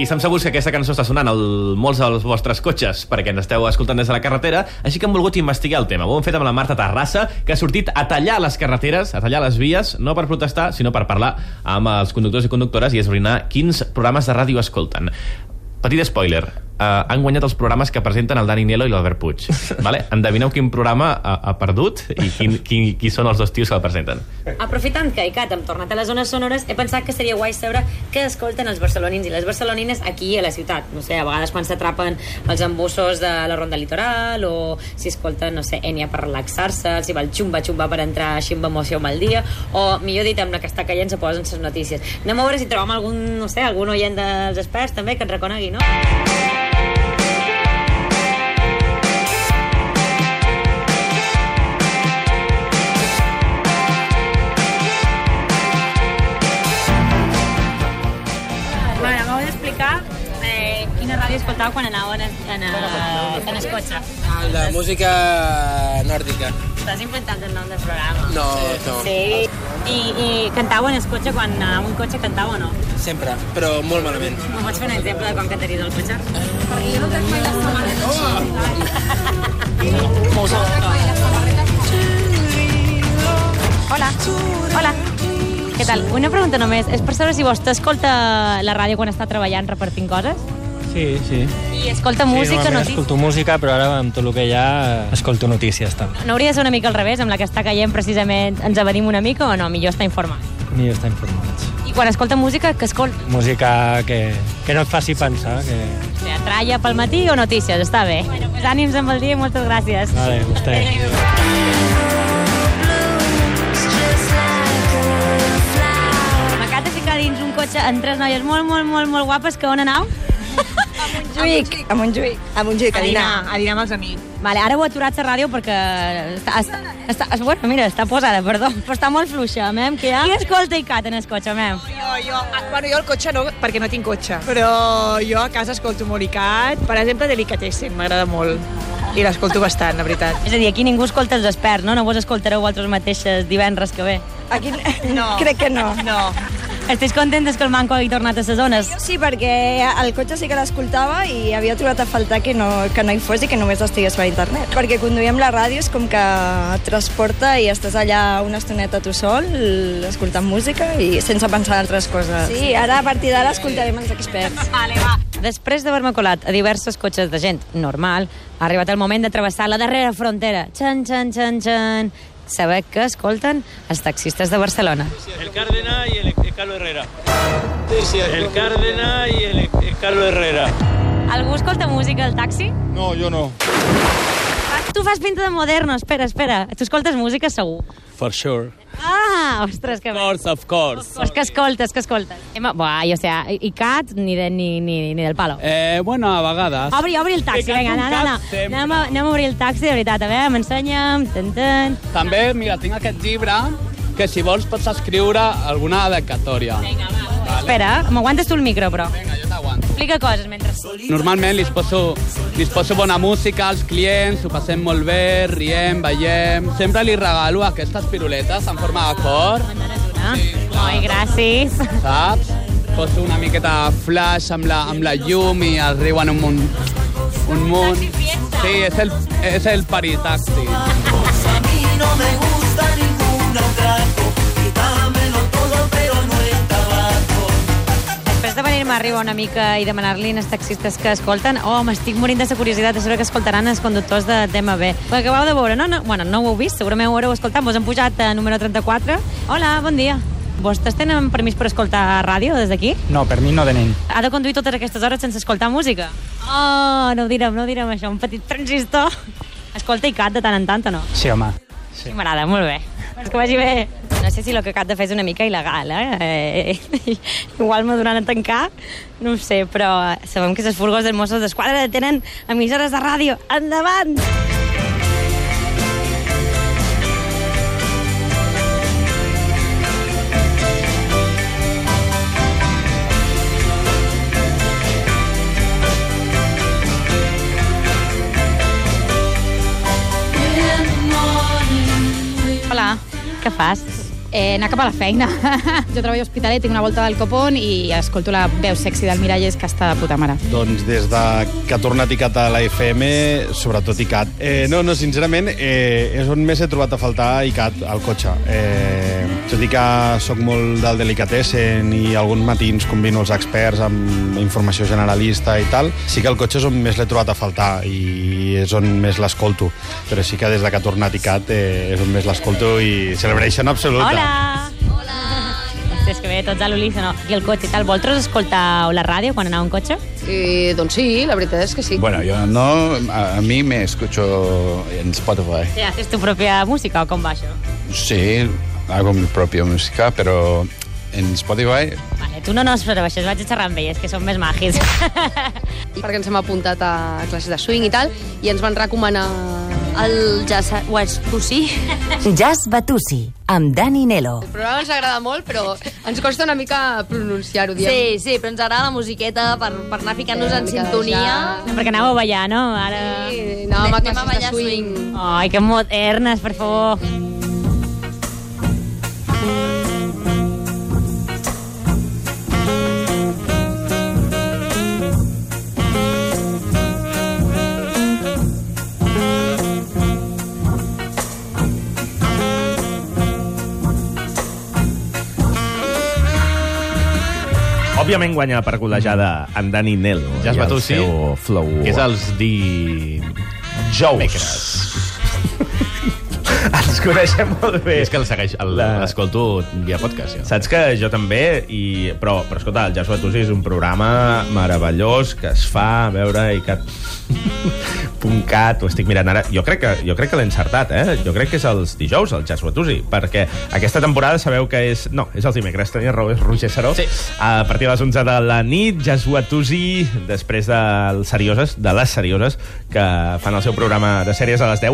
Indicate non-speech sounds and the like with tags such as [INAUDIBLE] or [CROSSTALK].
I estem segurs que aquesta cançó està sonant al molts dels vostres cotxes perquè ens esteu escoltant des de la carretera, així que hem volgut investigar el tema. Ho hem fet amb la Marta Terrassa, que ha sortit a tallar les carreteres, a tallar les vies, no per protestar, sinó per parlar amb els conductors i conductores i esbrinar quins programes de ràdio escolten. Petit spoiler, uh, han guanyat els programes que presenten el Dani Nielo i l'Albert Puig. [LAUGHS] vale? Endevineu quin programa ha, ha perdut i quin, qui, qui són els dos tios que el presenten. Aprofitant que ICAT hem tornat a les zones sonores, he pensat que seria guai saber què escolten els barcelonins i les barcelonines aquí a la ciutat. No sé, a vegades quan s'atrapen els embussos de la ronda litoral o si escolten, no sé, Enya per relaxar-se, si va el xumba-xumba per entrar així amb emoció amb el dia, o millor dit, amb la que està caient se posen les notícies. Anem a veure si trobem algun, no sé, algun oient dels experts també que ens reconegui, no? Escoltava quan anava en, en, en, en el cotxe. La música nòrdica. Estàs inventant el nom del programa. No, no. Sí. I, I cantava en el cotxe quan anava en un cotxe cantava o no? Sempre, però molt malament. Em pots fer un exemple de quan cantaries al cotxe? Hola. Hola. Què tal? Una pregunta només. És per saber si vostè escolta la ràdio quan està treballant repartint coses? Sí, sí. I escolta sí, música, normalment notícies? escolto música, però ara amb tot el que hi ha escolto notícies també. No hauria de ser una mica al revés, amb la que està caient precisament ens avenim una mica o no? Millor estar informats. Millor estar informats. I quan escolta música, què escolta? Música que, que no et faci pensar. Que... O sigui, tralla pel matí o notícies? Està bé. Bueno, pues ànims amb el dia i moltes gràcies. Vale, vostè. M'acaba de ficar dins un cotxe amb tres noies molt, molt, molt, molt guapes que on anau? Montjuïc. A Montjuïc. A Montjuïc, a dinar. a dinar amb els amics. Vale, ara ho he aturat la ràdio perquè està, està, està, està, bueno, mira, està posada, perdó, però està molt fluixa, mem, que ja... Qui escolta i cat en el cotxe, mem? Jo, jo, ah, bueno, jo al cotxe no, perquè no tinc cotxe. Però jo a casa escolto molt ICAT. Per exemple, Delicatessen, m'agrada molt. I l'escolto bastant, la veritat. És a dir, aquí ningú escolta els experts, no? No vos escoltareu vosaltres mateixes divendres que ve. Aquí No. [LAUGHS] crec que no. No. Estàs contentes que el Manco hagi tornat a les zones? Sí, perquè el cotxe sí que l'escoltava i havia trobat a faltar que no, que no hi fos i que només estigués per internet. Perquè conduir amb la ràdio és com que transporta i estàs allà una estoneta tu sol, escoltant música i sense pensar en altres coses. Sí, ara a partir d'ara escoltarem els experts. Vale, va. Després d'haver-me colat a diversos cotxes de gent normal, ha arribat el moment de travessar la darrera frontera. Xan, xan, xan, xan. Saber què escolten els taxistes de Barcelona. El Cárdenas y el, el Carlos Herrera. El Cárdenas y el, el Carlos Herrera. Algú escolta música al taxi? No, jo no. Tu fas pinta de moderno, espera, espera. Tu escoltes música segur. For sure. Ah, ostres, que Of bé. course, of course. Pues que escoltes, que escoltes. Buah, jo sé, i cat ni, de, ni, ni, ni del palo. Eh, bueno, a vegades. Obri, obri el taxi, vinga, no, no, no. Anem a, anem a obrir el taxi, de veritat, a veure, m'ensenya'm. També, mira, tinc aquest llibre que si vols pots escriure alguna dedicatòria. Vinga, va. Espera, m'aguantes tu el micro, però. Vinga, jo. Explica coses mentre... Normalment li poso, li poso bona música als clients, ho passem molt bé, riem, ballem... Sempre li regalo aquestes piruletes en forma de cor? Ai, gràcies. saps? Poso una miqueta de flash amb la, amb la llum i es riuen un munt. Un munt. Sí, és el, és el paritaxi. Després de venir-me a arribar una mica i demanar-li als taxistes que escolten, oh, m'estic morint de la curiositat de saber què escoltaran els conductors de DMB. Ho acabeu de veure, no? no? Bueno, no ho heu vist, segurament ho haureu escoltat. Vos hem pujat a número 34. Hola, bon dia. Vostès tenen permís per escoltar ràdio des d'aquí? No, per mi no tenim. Ha de conduir totes aquestes hores sense escoltar música? Oh, no ho direm, no ho direm això, un petit transistor. Escolta i cat de tant en tant o no? Sí, home. Sí. M'agrada, molt bé. Que vagi bé. No sé si el que acab de fer és una mica il·legal, eh? eh [LAUGHS] igual me donaran a tancar, no ho sé, però sabem que els furgons dels Mossos d'Esquadra tenen emissores de ràdio. Endavant! Hola, què fas? Eh, anar cap a la feina. [LAUGHS] jo treballo a Hospitalet, tinc una volta del Copón i escolto la veu sexy del Miralles, que està de puta mare. Doncs des de que ha tornat ICAT a la FM, sobretot ICAT. Eh, no, no, sincerament, eh, és on més he trobat a faltar ICAT al cotxe. Eh, tot i que sóc molt del delicatessen i alguns matins combino els experts amb informació generalista i tal, sí que el cotxe és on més l'he trobat a faltar i és on més l'escolto. Però sí que des de que ha tornat ICAT eh, és on més l'escolto i celebration absoluta. Hola! Hola! És que ve tots a l'unísono. I el cotxe i tal. Vosaltres escoltau la ràdio quan aneu en cotxe? Eh, doncs sí, la veritat és que sí. Bueno, yo no, a, a mí me escucho en Spotify. Sí, haces tu propia música o com va això? Sí, hago mi propia música, pero en Spotify Vale, tu no no però això vaig a xerrar amb ells, que són més magis. [LAUGHS] Perquè ens hem apuntat a classes de swing i tal, i ens van recomanar... El Jazz Watusi. Jazz Batusi, amb Dani Nelo. El programa ens agrada molt, però ens costa una mica pronunciar-ho, diem. Sí, sí, però ens agrada la musiqueta per, per anar ficant-nos Sí, en sintonia. No, perquè anàveu a ballar, no? Ara... Sí, anàvem a classes de ballar swing. Ai, que modernes, per favor. Òbviament guanya per golejada en Dani Nel. I el Batusi, seu flow. que és els di... Jous. [LAUGHS] Ens coneixem molt bé. És que el segueix, el- La- l'escolto via podcast. Jo. Saps que jo també, i... però, però escolta, el Jazz Batusi és un programa meravellós que es fa a veure i que... .cat, ho estic mirant ara. Jo crec que, jo crec que l'he encertat, eh? Jo crec que és els dijous, el Jazz Batusi, perquè aquesta temporada sabeu que és... No, és els dimecres, tenia raó, és Roger Saró. Sí. A partir de les 11 de la nit, Jazz Batusi, després de les serioses, de les serioses, que fan el seu programa de sèries a les 10,